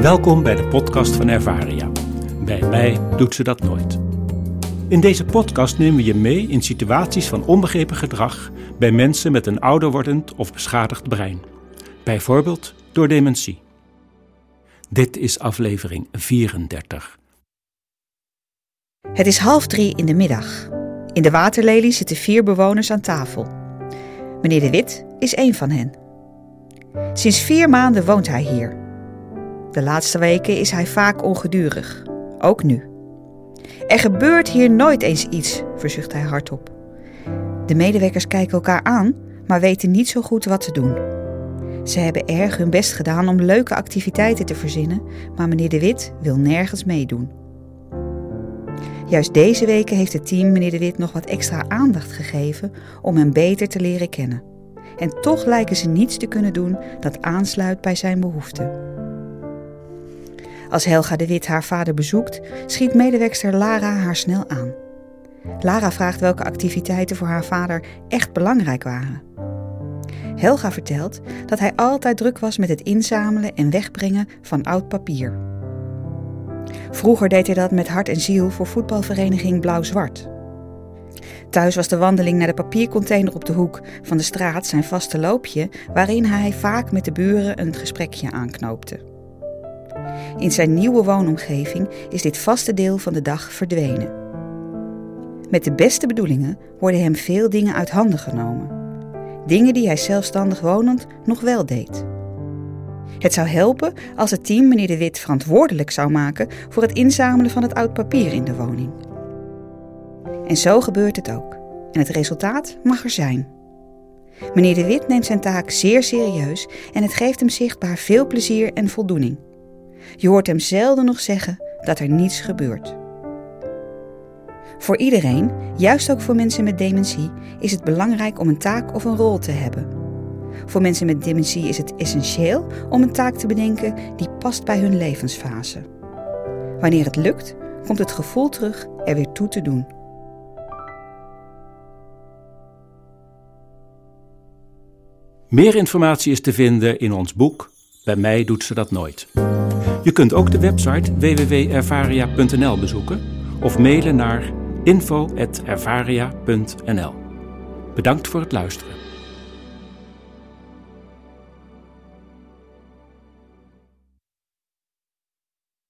Welkom bij de podcast van Ervaria. Bij mij doet ze dat nooit. In deze podcast nemen we je mee in situaties van onbegrepen gedrag bij mensen met een ouder wordend of beschadigd brein. Bijvoorbeeld door dementie. Dit is aflevering 34. Het is half drie in de middag. In de waterlelie zitten vier bewoners aan tafel. Meneer De Wit is één van hen. Sinds vier maanden woont hij hier. De laatste weken is hij vaak ongedurig, ook nu. Er gebeurt hier nooit eens iets, verzucht hij hardop. De medewerkers kijken elkaar aan, maar weten niet zo goed wat te doen. Ze hebben erg hun best gedaan om leuke activiteiten te verzinnen, maar meneer De Wit wil nergens meedoen. Juist deze weken heeft het team meneer De Wit nog wat extra aandacht gegeven om hem beter te leren kennen. En toch lijken ze niets te kunnen doen dat aansluit bij zijn behoeften. Als Helga de Wit haar vader bezoekt, schiet medewerkster Lara haar snel aan. Lara vraagt welke activiteiten voor haar vader echt belangrijk waren. Helga vertelt dat hij altijd druk was met het inzamelen en wegbrengen van oud papier. Vroeger deed hij dat met hart en ziel voor voetbalvereniging Blauw-Zwart. Thuis was de wandeling naar de papiercontainer op de hoek van de straat zijn vaste loopje, waarin hij vaak met de buren een gesprekje aanknoopte. In zijn nieuwe woonomgeving is dit vaste deel van de dag verdwenen. Met de beste bedoelingen worden hem veel dingen uit handen genomen. Dingen die hij zelfstandig wonend nog wel deed. Het zou helpen als het team meneer De Wit verantwoordelijk zou maken voor het inzamelen van het oud papier in de woning. En zo gebeurt het ook. En het resultaat mag er zijn. Meneer De Wit neemt zijn taak zeer serieus en het geeft hem zichtbaar veel plezier en voldoening. Je hoort hem zelden nog zeggen dat er niets gebeurt. Voor iedereen, juist ook voor mensen met dementie, is het belangrijk om een taak of een rol te hebben. Voor mensen met dementie is het essentieel om een taak te bedenken die past bij hun levensfase. Wanneer het lukt, komt het gevoel terug er weer toe te doen. Meer informatie is te vinden in ons boek Bij mij doet ze dat nooit. Je kunt ook de website www.ervaria.nl bezoeken of mailen naar info.ervaria.nl. Bedankt voor het luisteren.